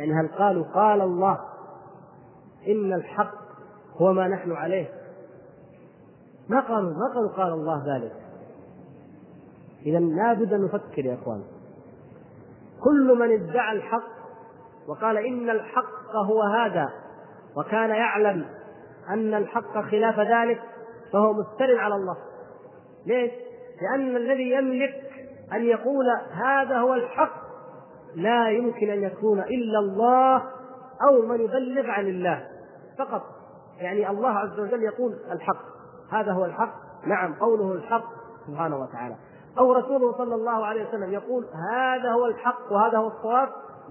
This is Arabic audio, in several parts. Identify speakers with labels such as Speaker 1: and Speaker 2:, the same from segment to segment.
Speaker 1: يعني هل قالوا قال الله إن الحق هو ما نحن عليه؟ ما قالوا ما قالوا قال الله ذلك. إذا لابد أن نفكر يا إخوان. كل من ادعى الحق وقال إن الحق هو هذا وكان يعلم أن الحق خلاف ذلك فهو مفتر على الله. ليش؟ لأن الذي يملك أن يقول هذا هو الحق لا يمكن أن يكون إلا الله أو من يبلغ عن الله. فقط يعني الله عز وجل يقول الحق. هذا هو الحق. نعم قوله الحق سبحانه وتعالى. أو رسوله صلى الله عليه وسلم يقول هذا هو الحق وهذا هو الصواب.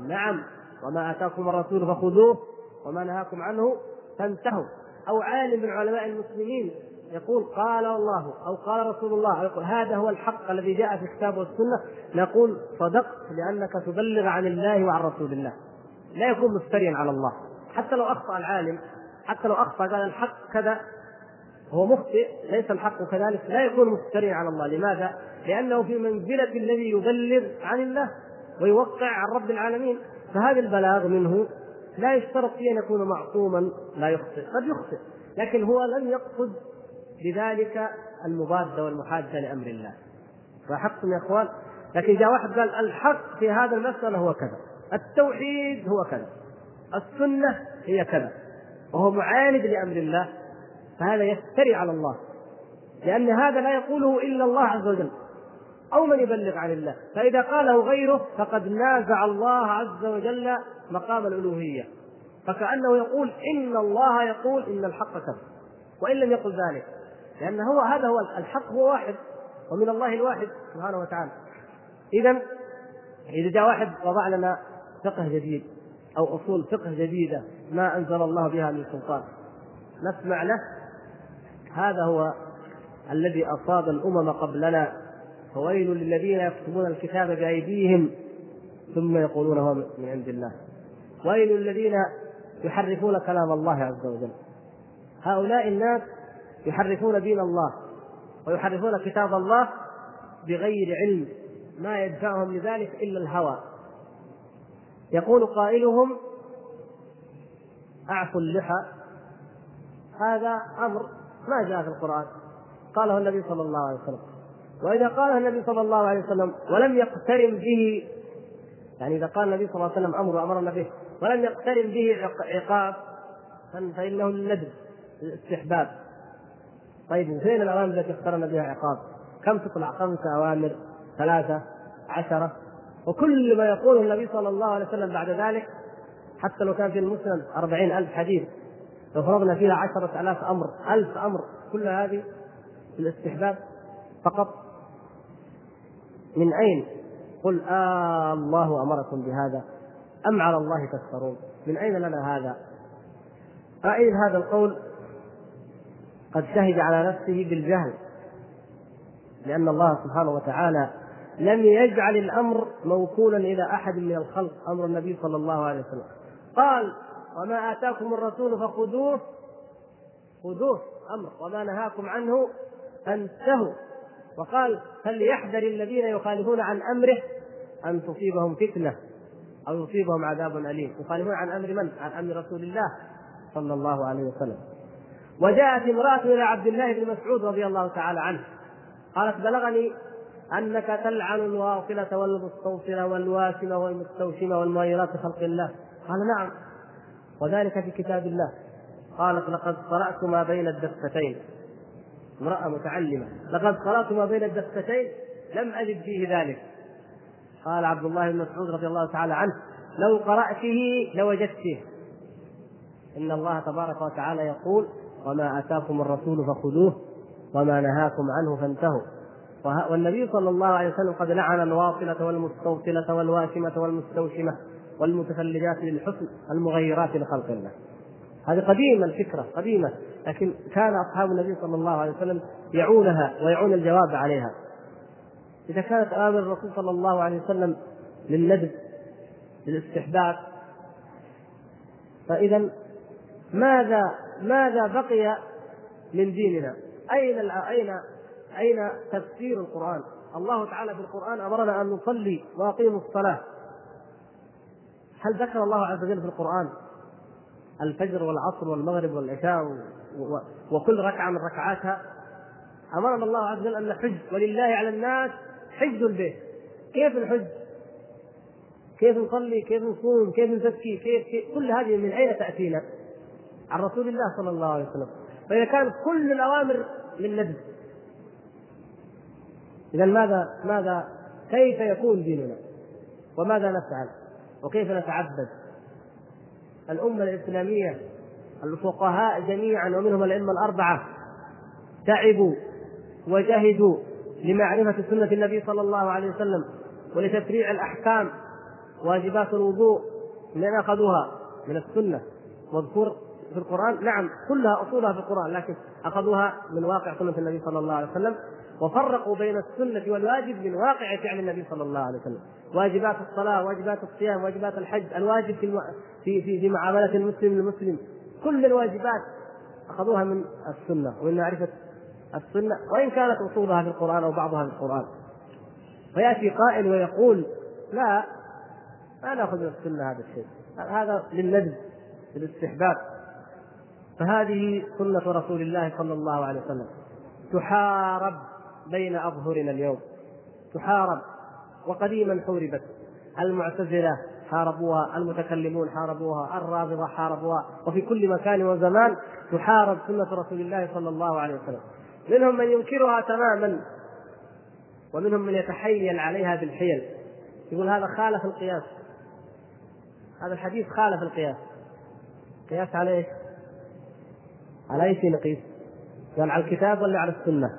Speaker 1: نعم وما آتاكم الرسول فخذوه وما نهاكم عنه فانتهوا. أو عالم من علماء المسلمين يقول قال الله أو قال رسول الله يقول هذا هو الحق الذي جاء في الكتاب والسنة. نقول صدقت لأنك تبلغ عن الله وعن رسول الله. لا يكون مفتريا على الله. حتى لو أخطأ العالم حتى لو أخطأ قال الحق كذا هو مخطئ ليس الحق كذلك. لا يكون مفتريا على الله. لماذا؟ لأنه في منزلة الذي يبلغ عن الله ويوقع عن رب العالمين. فهذا البلاغ منه لا يشترط فيه أن يكون معصوما لا يخطئ. قد يخطئ لكن هو لم يقصد بذلك المضادة والمحادة لأمر الله. لاحظتم يا إخوان؟ لكن جاء واحد قال الحق في هذا المسألة هو كذا. التوحيد هو كذا. السنة هي كذا. وهو معاند لأمر الله. فهذا يفتري على الله. لأن هذا لا يقوله إلا الله عز وجل. أو من يبلغ عن الله. فإذا قاله غيره فقد نازع الله عز وجل مقام الألوهية. فكأنه يقول إن الله يقول إن الحق كذا. وإن لم يقل ذلك. لأن هو هذا هو الحق هو واحد ومن الله الواحد سبحانه وتعالى. إذا إذا جاء واحد وضع لنا فقه جديد أو أصول فقه جديدة ما أنزل الله بها من سلطان نسمع له هذا هو الذي أصاب الأمم قبلنا. فويل للذين يكتبون الكتاب بأيديهم ثم يقولون هو من عند الله. ويل للذين يحرفون كلام الله عز وجل. هؤلاء الناس يحرفون دين الله ويحرفون كتاب الله بغير علم ما يدفعهم لذلك إلا الهوى. يقول قائلهم اعفوا اللحى. هذا أمر ما جاء في القرآن. قاله النبي صلى الله عليه وسلم. وإذا قاله النبي صلى الله عليه وسلم ولم يقترن به يعني إذا قال النبي صلى الله عليه وسلم أمر وأمرنا به ولم يقترن به عقاب فإنه للندب الاستحباب. طيب فين الأوامر التي اقترن بها عقاب؟ كم تطلع؟ خمسة أوامر ثلاثة عشرة؟ وكل ما يقوله النبي صلى الله عليه وسلم بعد ذلك حتى لو كان في المسند أربعين ألف حديث لو فرضنا فيها عشرة آلاف أمر ألف أمر كل هذه في الاستحباب فقط. من أين؟ قل آه الله أمركم بهذا أم على الله تفترون؟ من أين لنا هذا؟ أعيد هذا القول؟ قد شهد على نفسه بالجهل لأن الله سبحانه وتعالى لم يجعل الأمر موكولا إلى أحد من الخلق أمر النبي صلى الله عليه وسلم. قال وما آتاكم الرسول فخذوه خذوه أمر وما نهاكم عنه فانتهوا. وقال فليحذر الذين يخالفون عن أمره أن تصيبهم فتنة أو يصيبهم عذاب أليم؟ يخالفون عن أمر من؟ عن أمر رسول الله صلى الله عليه وسلم. وجاءت امرأة إلى عبد الله بن مسعود رضي الله تعالى عنه. قالت بلغني أنك تلعن الواصلة والمستوصلة والواسمة والمستوشمة والمغيرات خلق الله. قال نعم. وذلك في كتاب الله. قالت لقد قرأت ما بين الدفتين. امرأة متعلمة لقد قرأت ما بين الدفتين لم أجد فيه ذلك. قال عبد الله بن مسعود رضي الله تعالى عنه لو قرأته لوجدته. إن الله تبارك وتعالى يقول وما آتاكم الرسول فخذوه وما نهاكم عنه فانتهوا. والنبي صلى الله عليه وسلم قد لعن الواصلة والمستوصلة والواشمة والمستوشمة والمتفلجات للحسن المغيرات لخلق الله. هذه قديمة الفكرة قديمة لكن كان أصحاب النبي صلى الله عليه وسلم يعونها ويعون الجواب عليها. إذا كانت آمر الرسول صلى الله عليه وسلم للندب للاستحباب فإذا ماذا ماذا بقي من ديننا؟ أين أين أين تفسير القرآن؟ الله تعالى في القرآن أمرنا أن نصلي وأقيموا الصلاة هل ذكر الله عز وجل في القرآن الفجر والعصر والمغرب والعشاء وكل ركعة من ركعاتها أمرنا الله عز وجل أن نحج ولله على الناس حج البيت كيف الحج؟ كيف نصلي؟ كيف نصوم؟ كيف نزكي؟ كيف, كيف كل هذه من أين تأتينا؟ عن رسول الله صلى الله عليه وسلم فإذا كانت كل الأوامر للندب إذا ماذا ماذا كيف يكون ديننا؟ وماذا نفعل؟ وكيف نتعبد؟ الأمة الإسلامية الفقهاء جميعا ومنهم الأئمة الأربعة تعبوا وجهدوا لمعرفة سنة النبي صلى الله عليه وسلم ولتفريع الأحكام واجبات الوضوء من أخذوها من السنة مذكور في القرآن. نعم كلها أصولها في القرآن لكن أخذوها من واقع سنة النبي صلى الله عليه وسلم وفرقوا بين السنة والواجب من واقع فعل النبي صلى الله عليه وسلم. واجبات الصلاة واجبات الصيام واجبات الحج الواجب في في في, في معاملة المسلم للمسلم. كل الواجبات أخذوها من السنة ومن معرفة السنة وإن كانت أصولها في القرآن أو بعضها في القرآن. فيأتي قائل ويقول لا ما نأخذ من السنة هذا الشيء. هذا للندب للاستحباب. فهذه سنة رسول الله صلى الله عليه وسلم. تحارب بين أظهرنا اليوم. تحارب. وقديما حوربت. المعتزلة حاربوها المتكلمون حاربوها الرافضة حاربوها. وفي كل مكان وزمان تحارب سنة رسول الله صلى الله عليه وسلم. منهم من ينكرها تماما. ومنهم من يتحيل عليها بالحيل. يقول هذا خالف القياس. هذا الحديث خالف القياس. قياس على إيش؟ على أي شيء نقيس؟ قال على الكتاب ولا على السنة؟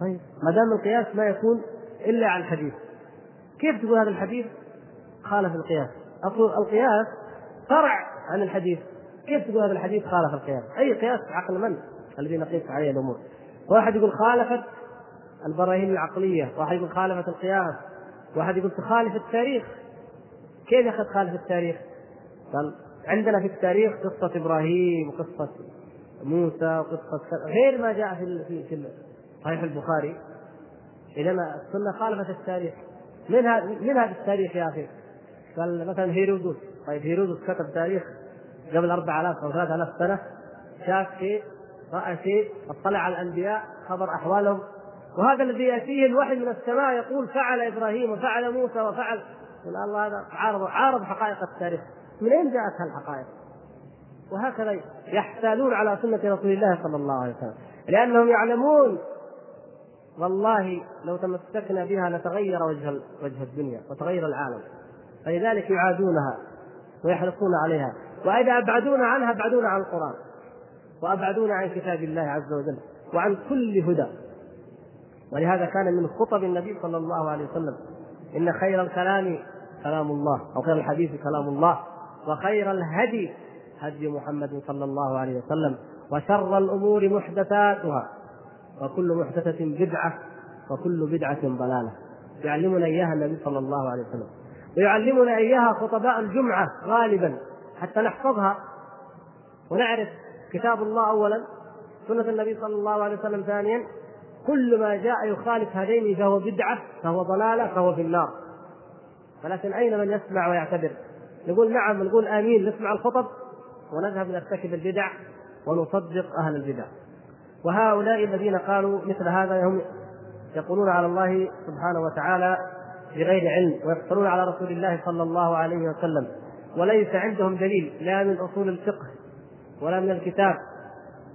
Speaker 1: طيب ما دام القياس ما يكون إلا على الحديث كيف تقول هذا الحديث خالف القياس؟ اصل القياس فرع عن الحديث كيف تقول هذا الحديث خالف القياس؟ أي قياس عقل من الذي نقيس عليه الأمور؟ واحد يقول خالفت البراهين العقلية، واحد يقول خالفت القياس، واحد يقول تخالف التاريخ كيف يا أخي تخالف التاريخ؟ قال عندنا في التاريخ قصة إبراهيم وقصة موسى وقصة غير ما جاء في في صحيح البخاري. إنما السنة خالفت التاريخ. من هذا من هذا التاريخ يا أخي؟ قال مثلا هيرودوس طيب هيرودوس كتب تاريخ قبل 4000 أو 3000 سنة. شاف شيء رأى شيء اطلع على الأنبياء خبر أحوالهم. وهذا الذي يأتيه الوحي من السماء يقول فعل إبراهيم وفعل موسى وفعل الله هذا عارض عارض حقائق التاريخ. من أين جاءت هالحقائق؟ وهكذا يحتالون على سنة رسول الله صلى الله عليه وسلم. لأنهم يعلمون والله لو تمسكنا بها لتغير وجه وجه الدنيا وتغير العالم. فلذلك يعادونها ويحرصون عليها. وإذا أبعدونا عنها أبعدونا عن القرآن. وأبعدونا عن كتاب الله عز وجل. وعن كل هدى. ولهذا كان من خطب النبي صلى الله عليه وسلم إن خير الكلام كلام الله أو خير الحديث كلام الله وخير الهدي هدي محمد صلى الله عليه وسلم وشر الأمور محدثاتها وكل محدثة بدعة وكل بدعة ضلالة. يعلمنا إياها النبي صلى الله عليه وسلم. ويعلمنا إياها خطباء الجمعة غالبا حتى نحفظها ونعرف كتاب الله أولا سنة النبي صلى الله عليه وسلم ثانيا. كل ما جاء يخالف هذين فهو بدعة فهو ضلالة فهو في النار. ولكن أين من يسمع ويعتبر؟ نقول نعم نقول آمين نسمع الخطب. ونذهب نرتكب البدع ونصدق أهل البدع. وهؤلاء الذين قالوا مثل هذا هم يقولون على الله سبحانه وتعالى بغير علم ويفترون على رسول الله صلى الله عليه وسلم. وليس عندهم دليل لا من أصول الفقه ولا من الكتاب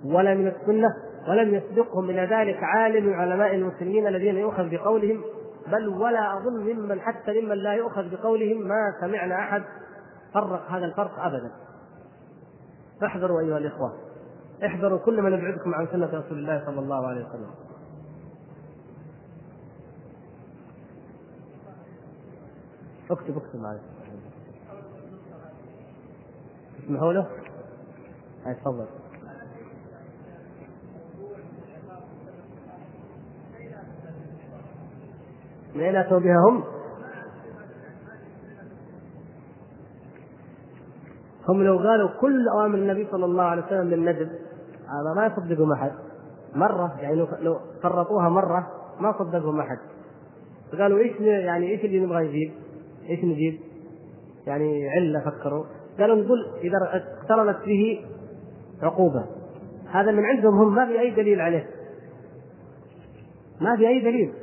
Speaker 1: ولا من السنة ولم يسبقهم إلى ذلك عالم من علماء المسلمين الذين يؤخذ بقولهم بل ولا أظن ممن حتى ممن لا يؤخذ بقولهم ما سمعنا أحد فرق هذا الفرق ابدا. فاحذروا أيها الإخوة احذروا كل من يبعدكم عن سنة رسول الله صلى الله عليه وسلم اكتب اكتب معي تسمحوا له؟ تفضل من بها هم؟ هم لو قالوا كل أوامر النبي صلى الله عليه وسلم بالندب هذا ما يصدقهم أحد. مرة يعني لو فرطوها مرة ما صدقهم أحد. فقالوا إيش يعني إيش اللي نبغى نجيب؟ إيش نجيب؟ يعني علة فكروا. قالوا نقول إذا اقترنت به عقوبة. هذا من عندهم هم ما في أي دليل عليه. ما في أي دليل.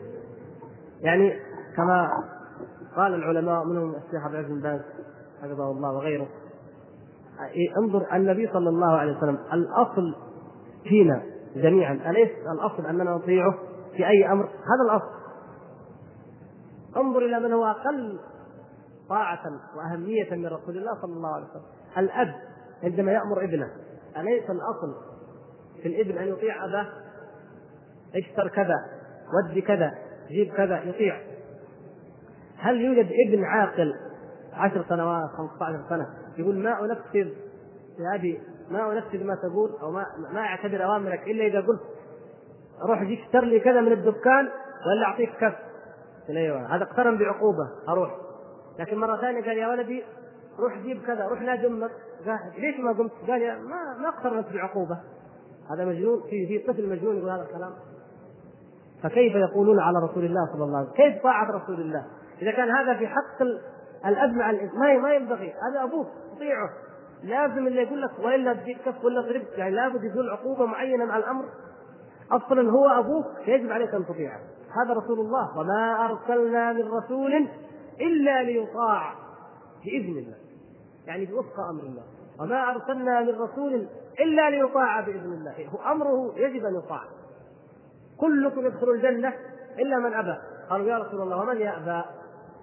Speaker 1: يعني كما قال العلماء منهم الشيخ عبد العزيز بن باز حفظه الله وغيره. انظر النبي صلى الله عليه وسلم الأصل فينا جميعا. أليس الأصل أننا نطيعه في أي أمر؟ هذا الأصل. انظر إلى من هو أقل طاعة وأهمية من رسول الله صلى الله عليه وسلم. الأب عندما يأمر ابنه أليس الأصل في الابن أن يطيع أباه؟ اشتر كذا ود كذا جيب كذا يطيع. هل يوجد ابن عاقل عشر سنوات 15 سنة. يقول ما أنفذ يا أبي ما أنفذ ما تقول أو ما ما أعتبر أوامرك إلا إذا قلت روح جيب اشتر لي كذا من الدكان ولا أعطيك كف. أيوه. هذا اقترن بعقوبة أروح. لكن مرة ثانية قال يا ولدي روح جيب كذا روح نادي أمك قال ليش ما قمت؟ قال يا ما ما اقترنت بعقوبة. هذا مجنون في في طفل مجنون يقول هذا الكلام. فكيف يقولون على رسول الله صلى الله عليه وسلم؟ كيف طاعة رسول الله؟ إذا كان هذا في حق الأب مع ما ما ينبغي. هذا أبوك تطيعه. لازم اللي يقول لك والا تجيب كف ولا تضرب يعني لابد يكون عقوبة معينة مع الأمر. أصلا هو أبوك يجب عليك أن تطيعه. هذا رسول الله. وما أرسلنا من رسول إلا ليطاع بإذن الله. يعني بوفق أمر الله. وما أرسلنا من رسول إلا ليطاع بإذن الله. هو أمره يجب أن يطاع. كلكم يدخل الجنة إلا من أبى. قالوا يا رسول الله ومن يأبى؟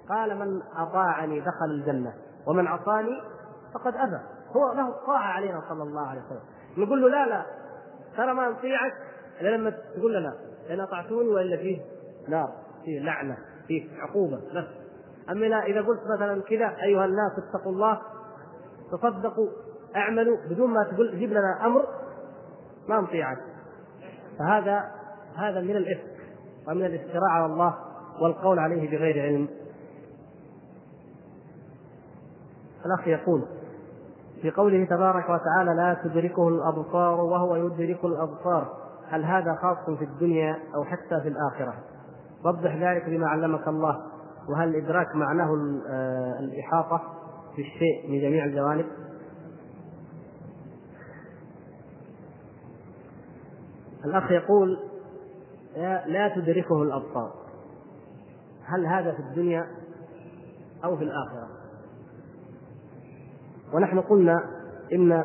Speaker 1: قال من أطاعني دخل الجنة ومن عصاني فقد أبى. هو له طاعة علينا صلى الله عليه وسلم. نقول له لا لا. ترى ما نطيعك إلا لما تقول لنا إن أطعتوني وإلا فيه نار فيه لعنة فيه عقوبة. بس. أما إذا قلت مثلا كذا أيها الناس اتقوا الله تصدقوا اعملوا بدون ما تقول جيب لنا أمر ما نطيعك فهذا هذا من الإفك ومن الافتراء على الله والقول عليه بغير علم. الأخ يقول في قوله تبارك وتعالى لا تدركه الأبصار وهو يدرك الأبصار هل هذا خاص في الدنيا أو حتى في الآخرة؟ وضح ذلك بما علمك الله. وهل الإدراك معناه آه، الإحاطة في الشيء من جميع الجوانب؟ الأخ يقول لا تدركه الأبصار هل هذا في الدنيا أو في الآخرة؟ ونحن قلنا إن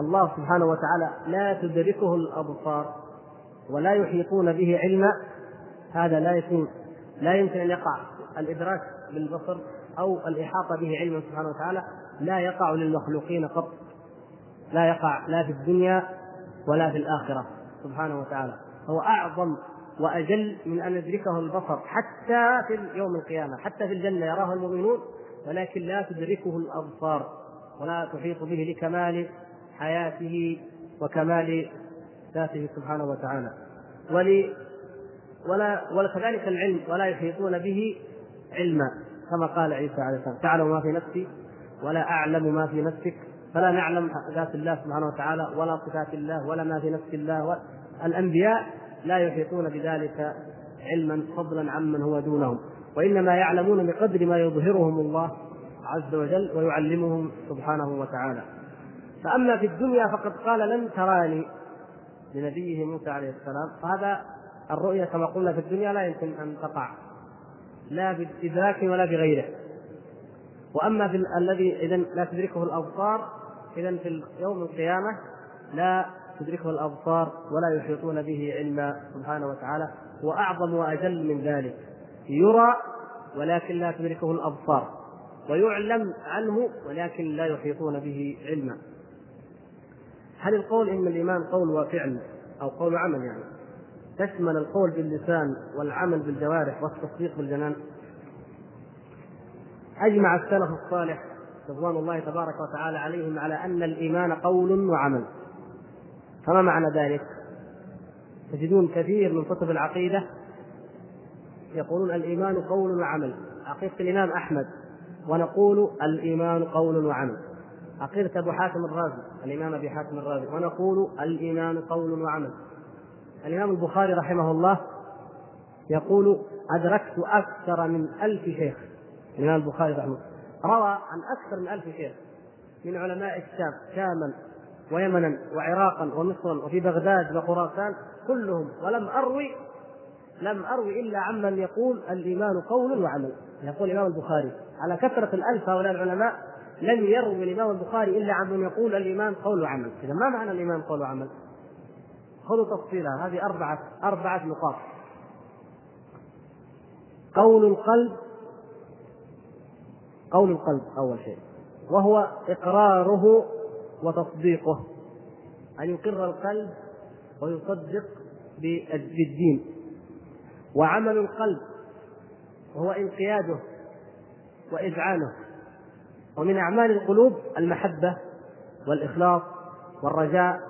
Speaker 1: الله سبحانه وتعالى لا تدركه الأبصار ولا يحيطون به علما هذا لا يكون لا يمكن أن يقع الإدراك بالبصر أو الإحاطة به علما سبحانه وتعالى. لا يقع للمخلوقين قط لا يقع لا في الدنيا ولا في الآخرة سبحانه وتعالى. هو أعظم وأجل من أن يدركه البصر حتى في يوم القيامة حتى في الجنة يراه المؤمنون ولكن لا تدركه الأبصار ولا تحيط به لكمال حياته وكمال ذاته سبحانه وتعالى. ول ولا وكذلك العلم ولا يحيطون به علما كما قال عيسى عليه السلام. تعلم ما في نفسي ولا أعلم ما في نفسك. فلا نعلم ذات الله سبحانه وتعالى ولا صفات الله ولا ما في نفس الله الأنبياء لا يحيطون بذلك علما فضلا عمن هو دونهم. وإنما يعلمون بقدر ما يظهرهم الله عز وجل ويعلمهم سبحانه وتعالى. فأما في الدنيا فقد قال لن تراني لنبيه موسى عليه السلام. فهذا الرؤيا كما قلنا في الدنيا لا يمكن أن تقع. لا بادراك ولا بغيره. وأما في الذي اذا لا تدركه الأبصار اذا في يوم القيامة لا تدركه الأبصار ولا يحيطون به علما سبحانه وتعالى. وأعظم وأجل من ذلك. يرى ولكن لا تدركه الأبصار ويعلم عنه ولكن لا يحيطون به علما. هل القول إن الإيمان قول وفعل أو قول وعمل يعني؟ تشمل القول باللسان والعمل بالجوارح والتصديق بالجنان؟ أجمع السلف الصالح رضوان الله تبارك وتعالى عليهم على أن الإيمان قول وعمل. فما معنى ذلك؟ تجدون كثير من كتب العقيدة يقولون الإيمان قول وعمل. عقيده الإمام أحمد ونقول الإيمان قول وعمل. عقيده أبو حاتم الرازي الإمام أبي حاتم الرازي ونقول الإيمان قول وعمل. الإمام البخاري رحمه الله يقول أدركت أكثر من ألف شيخ. الإمام البخاري رحمه الله. روى عن أكثر من ألف شيخ من علماء الشام شاما ويمنا وعراقا ومصرا وفي بغداد وخراسان كلهم ولم أروي لم أروي إلا عمن يقول الإيمان قول وعمل. يقول الإمام البخاري. على كثرة الألف هؤلاء العلماء لم يروي الإمام البخاري إلا عمن يقول الإيمان قول وعمل. إذا ما معنى الإيمان قول وعمل؟ خذوا تفصيلها. هذه أربعة أربعة نقاط. قول القلب قول القلب أول شيء. وهو إقراره وتصديقه. أن يقر القلب ويصدق بالدين. وعمل القلب وهو انقياده وإذعانه. ومن أعمال القلوب المحبة والإخلاص والرجاء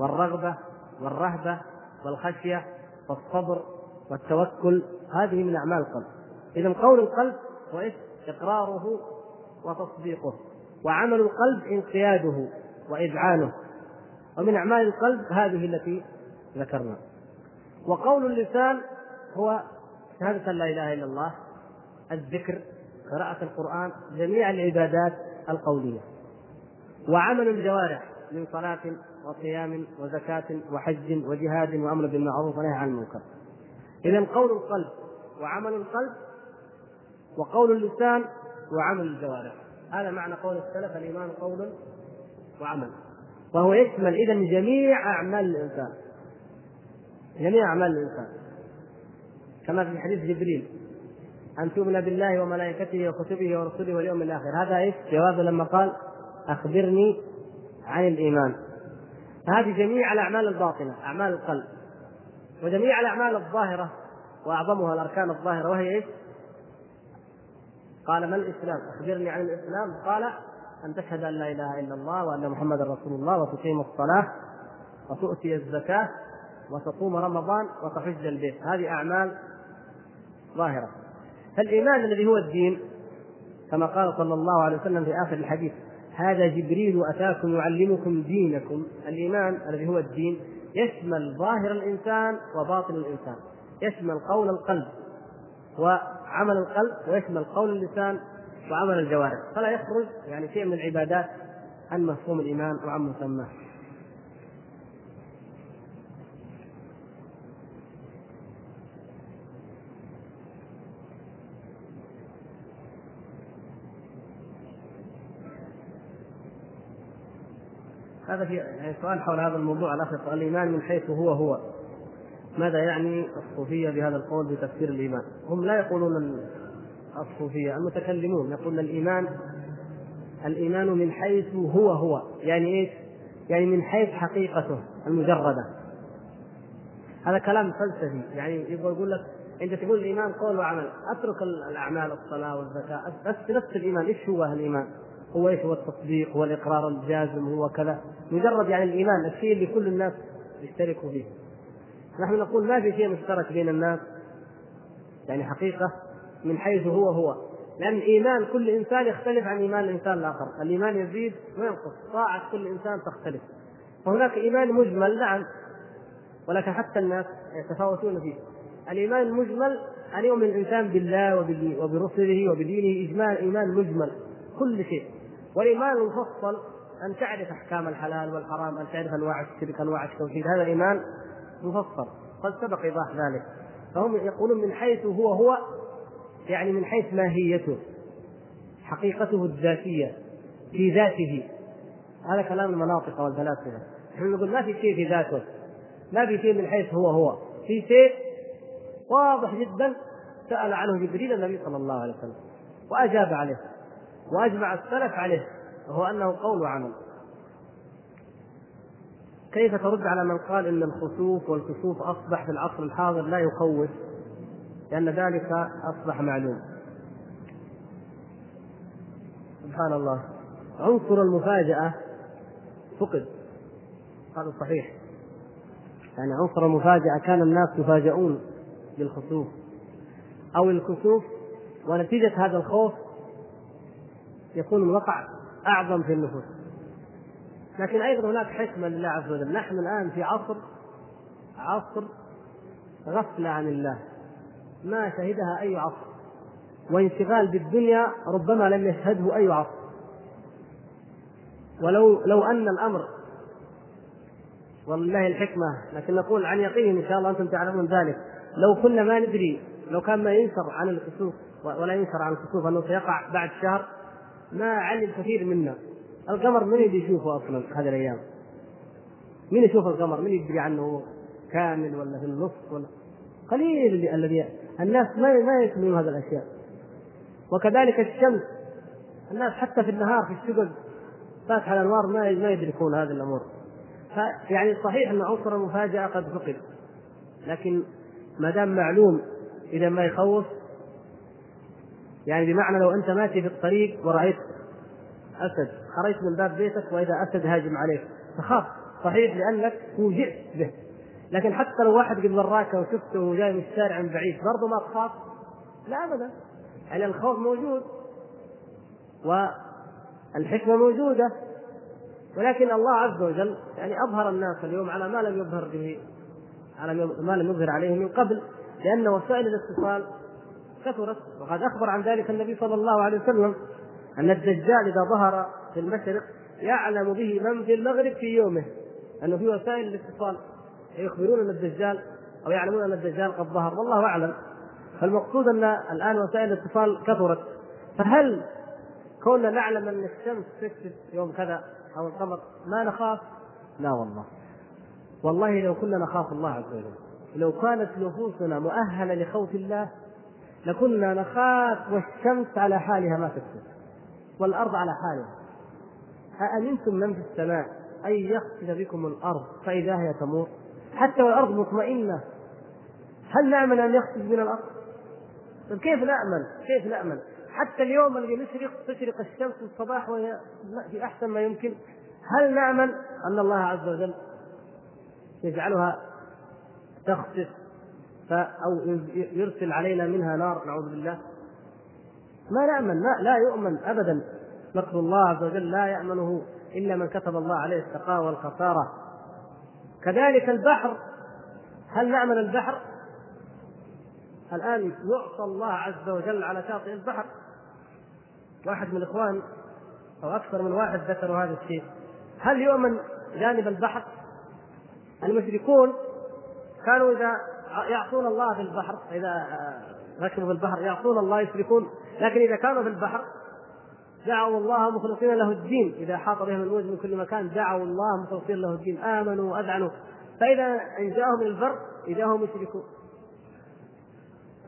Speaker 1: والرغبة والرهبة والخشية والصبر والتوكل. هذه من أعمال القلب. إذا قول القلب هو؟ إقراره وتصديقه. وعمل القلب انقياده وإذعانه. ومن أعمال القلب هذه التي ذكرنا. وقول اللسان هو شهادة لا إله إلا الله الذكر قراءة القرآن جميع العبادات القولية. وعمل الجوارح من صلاة وصيام وزكاة وحج وجهاد وأمر بالمعروف ونهي عن المنكر. إذا قول القلب وعمل القلب وقول اللسان وعمل الجوارح. هذا معنى قول السلف الإيمان قول وعمل. وهو يشمل إذا جميع أعمال الإنسان. جميع أعمال الإنسان. كما في حديث جبريل. أن تؤمن بالله وملائكته وكتبه ورسله واليوم الآخر. هذا إيش؟ جوابه لما قال أخبرني عن الإيمان. هذه جميع الأعمال الباطنة أعمال القلب. وجميع الأعمال الظاهرة وأعظمها الأركان الظاهرة وهي إيش؟ قال ما الإسلام؟ أخبرني عن الإسلام. قال أن تشهد أن لا إله إلا الله وأن محمدا رسول الله وتقيم الصلاة وتؤتي الزكاة وتصوم رمضان وتحج البيت. هذه أعمال ظاهرة. فالإيمان الذي هو الدين كما قال صلى الله عليه وسلم في آخر الحديث هذا جبريل أتاكم يعلمكم دينكم. الإيمان الذي هو الدين يشمل ظاهر الإنسان وباطن الإنسان. يشمل قول القلب وعمل القلب ويشمل قول اللسان وعمل الجوارح. فلا يخرج يعني شيء من العبادات عن مفهوم الإيمان وعن مسماه. هذا في يعني سؤال حول هذا الموضوع الاخ الإيمان من حيث هو هو ماذا يعني الصوفية بهذا القول بتفسير الإيمان؟ هم لا يقولون الصوفية المتكلمون يقولون الإيمان الإيمان من حيث هو هو يعني إيش؟ يعني من حيث حقيقته المجردة هذا كلام فلسفي يعني يبغى يقول لك أنت تقول الإيمان قول وعمل أترك الأعمال الصلاة والزكاة بس نفس الإيمان إيش هو الإيمان؟ هو إيش هو التصديق هو الإقرار الجازم هو كذا. مجرد يعني الإيمان الشيء اللي كل الناس يشتركوا فيه. نحن نقول ما في شيء مشترك بين الناس يعني حقيقة من حيث هو هو. لأن إيمان كل إنسان يختلف عن إيمان الانسان الآخر الإيمان يزيد وينقص طاعة كل إنسان تختلف. فهناك إيمان مجمل نعم ولكن حتى الناس يتفاوتون فيه. الإيمان المجمل أن يؤمن الإنسان بالله وبرسله وبدينه اجمال إيمان مجمل كل شيء. والإيمان المفصل أن تعرف أحكام الحلال والحرام أن تعرف أنواع الشرك أنواع التوحيد. هذا ايمان مفصل. قد سبق إيضاح ذلك. فهم يقولون من حيث هو هو يعني من حيث ماهيته حقيقته الذاتية في ذاته. هذا كلام المناطق والفلاسفة. نحن نقول ما في شيء في ذاته. ما في شيء من حيث هو هو. في شيء واضح جدا سأل عنه جبريل النبي صلى الله عليه وسلم وأجاب عليه. وأجمع السلف عليه وهو أنه قول وعمل. كيف ترد على من قال إن الخسوف والكسوف أصبح في العصر الحاضر لا يخوف؟ لأن ذلك أصبح معلوم. سبحان الله. عنصر المفاجأة فقد. هذا صحيح. يعني عنصر المفاجأة كان الناس يفاجؤون بالخسوف. أو الكسوف ونتيجة هذا الخوف يكون الوقع أعظم في النفوس. لكن أيضا هناك حكمة لله عز وجل. نحن الآن في عصر عصر غفله عن الله. ما شهدها أي عصر. وانشغال بالدنيا ربما لم يشهده أي عصر. ولو لو أن الأمر والله الحكمة لكن نقول عن يقين إن شاء الله أنتم تعلمون ذلك. لو كنا ما ندري لو كان ما ينشر عن الكسوف ولا ينشر عن الكسوف أنه سيقع بعد شهر ما علم كثير منا. القمر من يدري يشوفه أصلا هذه الأيام؟ مين يشوف القمر؟ مين يدري عنه كامل ولا في النص ولا؟ قليل الذي الناس ما ما يسمعون هذه الأشياء. وكذلك الشمس. الناس حتى في النهار في الشقق فاتحة الأنوار ما ما يدركون هذه الأمور. يعني صحيح أن عنصر المفاجأة قد فقد. لكن ما دام معلوم إذا ما يخوف يعني بمعنى لو أنت ماشي في الطريق ورأيت أسد خرجت من باب بيتك وإذا أسد هاجم عليك. تخاف صحيح لأنك فوجئت به. لكن حتى لو واحد قد وراك وشفته جاي من الشارع من بعيد برضه ما تخاف. لا أبدا. يعني الخوف موجود. والحكمة موجودة. ولكن الله عز وجل يعني أظهر الناس اليوم على ما لم يظهر به على ما لم يظهر عليه من قبل. لأن وسائل الاتصال كثرت وقد أخبر عن ذلك النبي صلى الله عليه وسلم أن الدجال إذا ظهر في المشرق يعلم به من في المغرب في يومه أنه في وسائل الاتصال يخبرون أن الدجال أو يعلمون أن الدجال قد ظهر والله أعلم. فالمقصود أن الآن وسائل الاتصال كثرت. فهل كوننا نعلم أن الشمس تكسف يوم كذا أو القمر ما نخاف؟ لا والله. والله لو كنا نخاف الله عز وجل. لو كانت نفوسنا مؤهلة لخوف الله لكنا نخاف والشمس على حالها ما تكسف والأرض على حالها أأمنتم من في السماء أن يخسف بكم الأرض فإذا هي تمور حتى والأرض مطمئنة هل نأمن أن يخسف بنا الأرض؟ طيب كيف نأمن؟ كيف نأمن؟ حتى اليوم الذي نشرق تشرق الشمس في الصباح وهي في أحسن ما يمكن هل نأمن أن الله عز وجل يجعلها تخسف أو يرسل علينا منها نار نعوذ بالله. ما نأمن لا, لا يؤمن أبدا. مكر الله عز وجل لا يأمنه إلا من كتب الله عليه الشقاء والخسارة. كذلك البحر هل نأمن البحر؟ الآن يعصى الله عز وجل على شاطئ البحر. واحد من الإخوان أو أكثر من واحد ذكروا هذا الشيء. هل يؤمن جانب البحر؟ المشركون كانوا إذا يعصون الله في البحر إذا ركبوا في البحر يعصون الله يشركون لكن إذا كانوا في البحر دعوا الله مخلصين له الدين. إذا حاط بهم الموج من كل مكان دعوا الله مخلصين له الدين. آمنوا وأذعنوا. فإذا إن جاءهم البر إذا هم يشركون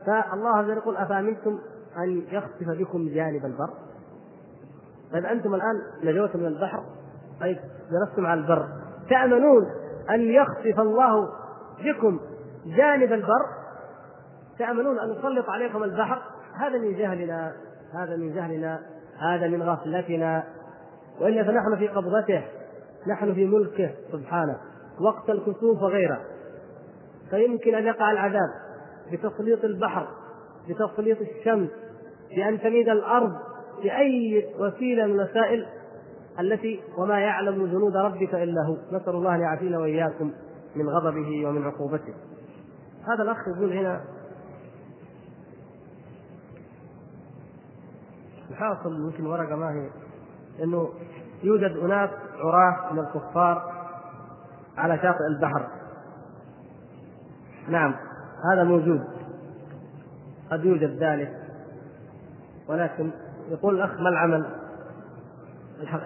Speaker 1: فالله عز وجل يقول أفأمنتم أن يخسف بكم جانب البر؟ طيب أنتم الآن نجوتم من البحر طيب جلستم على البر تأمنون أن يخسف الله بكم جانب البر. تأمنون أن يسلط عليكم البحر. هذا من جهلنا هذا من جهلنا هذا من غفلتنا. والا فنحن في قبضته نحن في ملكه سبحانه. وقت الكسوف وغيره. فيمكن أن يقع العذاب بتسليط البحر بتسليط الشمس بأن تميد الأرض بأي وسيلة من الوسائل التي وما يعلم جنود ربك إلا هو. نسأل الله أن يعافينا وإياكم من غضبه ومن عقوبته. هذا الأخ يقول هنا الحاصل يمكن ورقة ما هي إنه يوجد أناس عراة من الكفار على شاطئ البحر. نعم هذا موجود. قد يوجد ذلك. ولكن يقول الأخ ما العمل؟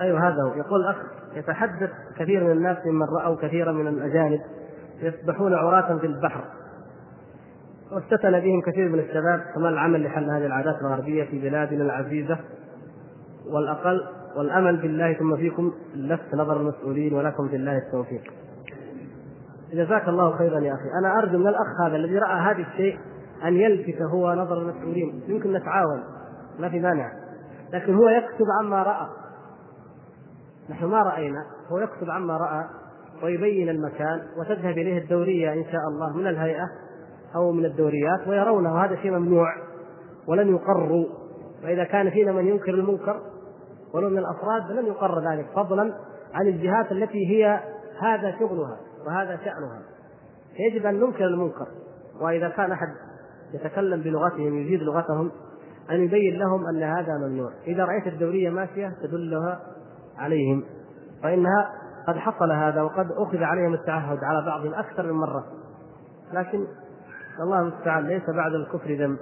Speaker 1: أيوه هذا هو. يقول الأخ يتحدث كثير من الناس ممن رأوا كثيرا من الأجانب يسبحون عراة في البحر. وافتتن بهم كثير من الشباب فما العمل لحل هذه العادات الغربية في بلادنا العزيزة. والأقل والأمل بالله ثم فيكم لفت نظر المسؤولين ولكم في الله التوفيق. جزاك الله خيرا يا أخي، أنا أرجو من الأخ هذا الذي رأى هذا الشيء أن يلفت هو نظر المسؤولين، يمكن نتعاون ما في مانع، لكن هو يكتب عما رأى. نحن ما رأينا، هو يكتب عما رأى ويبين المكان وتذهب إليه الدورية إن شاء الله من الهيئة. أو من الدوريات ويرونه هذا شيء ممنوع ولن يقروا فإذا كان فينا من ينكر المنكر ولو من الأفراد لم يقر ذلك فضلا عن الجهات التي هي هذا شغلها وهذا شأنها. يجب أن ننكر المنكر وإذا كان أحد يتكلم بلغتهم يجيد لغتهم أن يبين لهم أن هذا ممنوع. إذا رأيت الدورية ماشية تدلها عليهم فإنها قد حصل هذا وقد أخذ عليهم التعهد على بعضهم أكثر من مرة. لكن الله المستعان ليس بعد الكفر ذنب.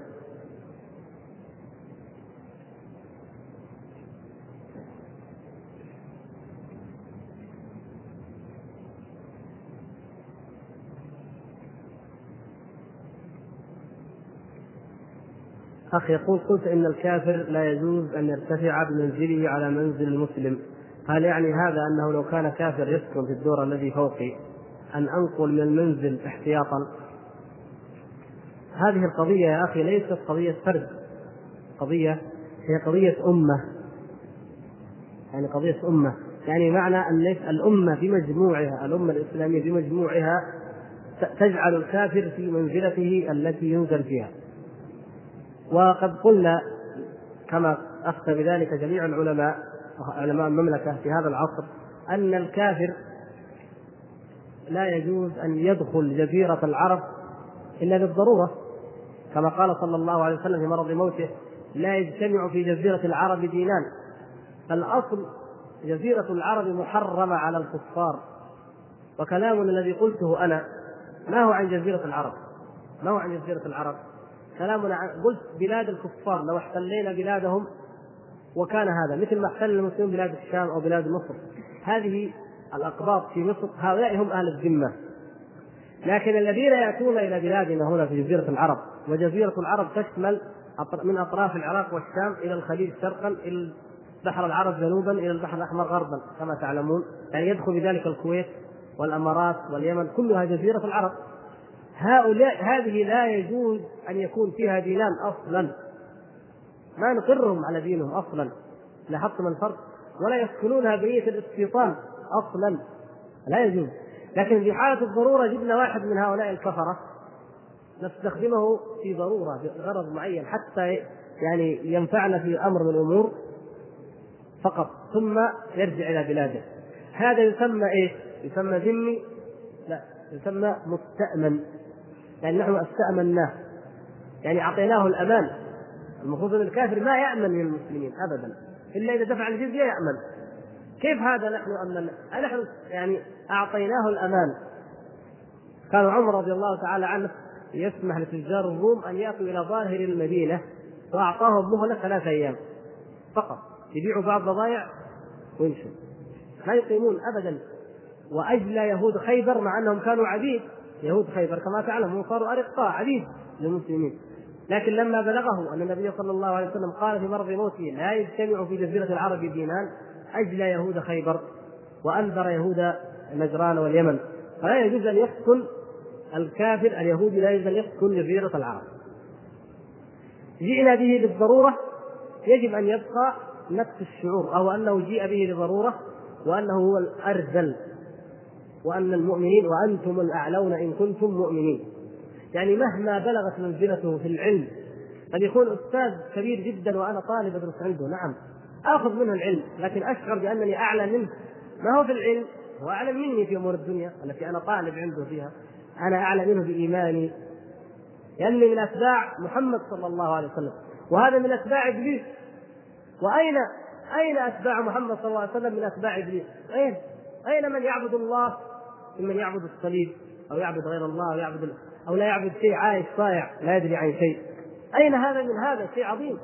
Speaker 1: أخ يقول قلت إن الكافر لا يجوز أن يرتفع بمنزله على منزل المسلم. هل يعني هذا أنه لو كان كافر يسكن في الدور الذي فوقي أن أنقل من المنزل احتياطا؟ هذه القضية يا أخي ليست قضية فرد قضية هي قضية أمة. يعني قضية أمة يعني معنى أن الأمة بمجموعها الأمة الإسلامية بمجموعها تجعل الكافر في منزلته التي ينزل فيها. وقد قلنا كما افتى بذلك جميع العلماء علماء المملكة في هذا العصر أن الكافر لا يجوز أن يدخل جزيرة العرب إلا للضروره كما قال صلى الله عليه وسلم في مرض موته لا يجتمع في جزيرة العرب دينان. الأصل جزيرة العرب محرمة على الكفار. وكلامنا الذي قلته أنا ما هو عن جزيرة العرب؟ ما هو عن جزيرة العرب؟ كلامنا عن قلت بلاد الكفار لو احتلينا بلادهم وكان هذا مثل ما احتل المسلمون بلاد الشام أو بلاد مصر. هذه الأقباط في مصر هؤلاء هم أهل الذمة. لكن الذين يأتون إلى بلادنا هنا في جزيرة العرب وجزيرة العرب تشمل من أطراف العراق والشام إلى الخليج شرقا إلى بحر العرب جنوبا إلى البحر الأحمر غربا كما تعلمون. يعني يدخل بذلك الكويت والإمارات واليمن كلها جزيرة العرب. هؤلاء هذه لا يجوز أن يكون فيها دينان أصلا. ما نقرهم على دينهم أصلا. لاحظتم الفرق ولا يسكنونها بنية الاستيطان أصلا. لا يجوز. لكن في حالة الضرورة جبنا واحد من هؤلاء الكفرة. نستخدمه في ضرورة بغرض معين حتى يعني ينفعنا في أمر من الأمور فقط ثم يرجع إلى بلاده. هذا يسمى إيه؟ يسمى ذمي؟ لا يسمى مستأمن. يعني نحن استأمناه. يعني أعطيناه الأمان. المفروض أن الكافر ما يأمن من المسلمين أبدا. إلا إذا دفع الجزية يأمن. كيف هذا نحن أمن نحن يعني أعطيناه الأمان. كان عمر رضي الله تعالى عنه يسمح لتجار الروم أن يأتوا إلى ظاهر المدينة وأعطاهم مهلة ثلاثة أيام فقط. يبيعوا بعض بضائع ويمشوا. ما يقيمون أبدا. وأجلى يهود خيبر مع أنهم كانوا عبيد. يهود خيبر كما تعلمون صاروا أرقاء عبيد للمسلمين. لكن لما بلغه أن النبي صلى الله عليه وسلم قال في مرض موته لا يجتمع في جزيرة العرب دينان أجلى يهود خيبر وأنذر يهود نجران واليمن. فلا يجوز أن يسكن الكافر اليهودي لا أن يسكن جزيرة العرب. جئنا به للضرورة يجب أن يبقى نفس الشعور أو أنه جيء به لضرورة وأنه هو الأرذل وأن المؤمنين وأنتم الأعلون إن كنتم مؤمنين. يعني مهما بلغت منزلته في العلم قد يكون أستاذ كبير جدا وأنا طالب أدرس عنده نعم آخذ منه العلم لكن أشعر بأنني أعلى منه. ما هو في العلم؟ هو أعلم مني في أمور الدنيا التي أنا طالب عنده فيها. أنا أعلى منه بإيماني. لأني من أتباع محمد صلى الله عليه وسلم. وهذا من أتباع إبليس. وأين أين أتباع محمد صلى الله عليه وسلم من أتباع إبليس؟ أين؟ أين من يعبد الله ممن يعبد الصليب أو يعبد غير الله أو يعبد أو لا يعبد شيء عايش صايع لا يدري عن شيء. أين هذا من هذا شيء عظيم؟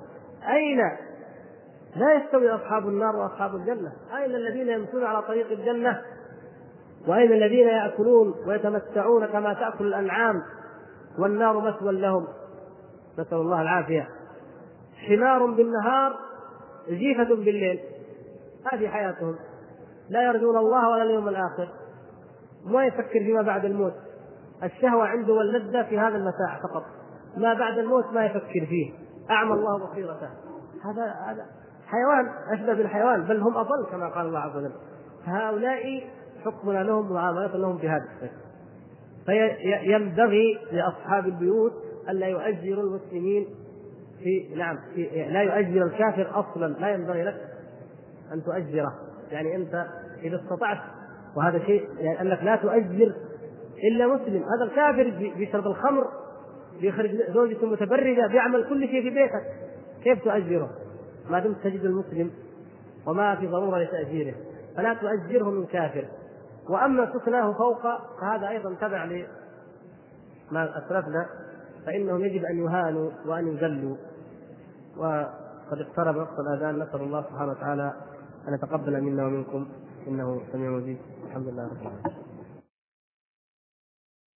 Speaker 1: أين؟ لا يستوي أصحاب النار وأصحاب الجنة. أين الذين يمشون على طريق الجنة؟ واين الذين يأكلون ويتمتعون كما تأكل الأنعام والنار مثوى لهم. نسأل الله العافية. حمار بالنهار جيفة بالليل. هذه حياتهم. لا يرجون الله ولا اليوم الآخر. ما يفكر فيما بعد الموت. الشهوة عنده واللذة في هذا المتاع فقط. ما بعد الموت ما يفكر فيه. أعمى الله بصيرته. هذا هذا حيوان أشبه بالحيوان بل هم أضل كما قال الله عز وجل. فهؤلاء حكمنا لهم معاملة لهم بهذا الشكل. فينبغي لأصحاب البيوت ألا يؤجروا المسلمين في نعم في لا يؤجر الكافر أصلا. لا ينبغي لك أن تؤجره. يعني أنت إذا استطعت وهذا شيء يعني أنك لا تؤجر إلا مسلم. هذا الكافر بيشرب الخمر بيخرج زوجته متبرده بيعمل كل شيء في بيتك كيف تؤجره؟ ما دمت تجد المسلم وما في ضرورة لتأجيره. فلا تؤجره من كافر. وأما سكناه فوق فهذا أيضا تبع لما أسلفنا فإنهم يجب أن يهانوا وأن يذلوا. وقد اقترب وقت الأذان نسأل الله سبحانه وتعالى أن يتقبل منا ومنكم. إنه سميع مجيب. الحمد لله رب العالمين.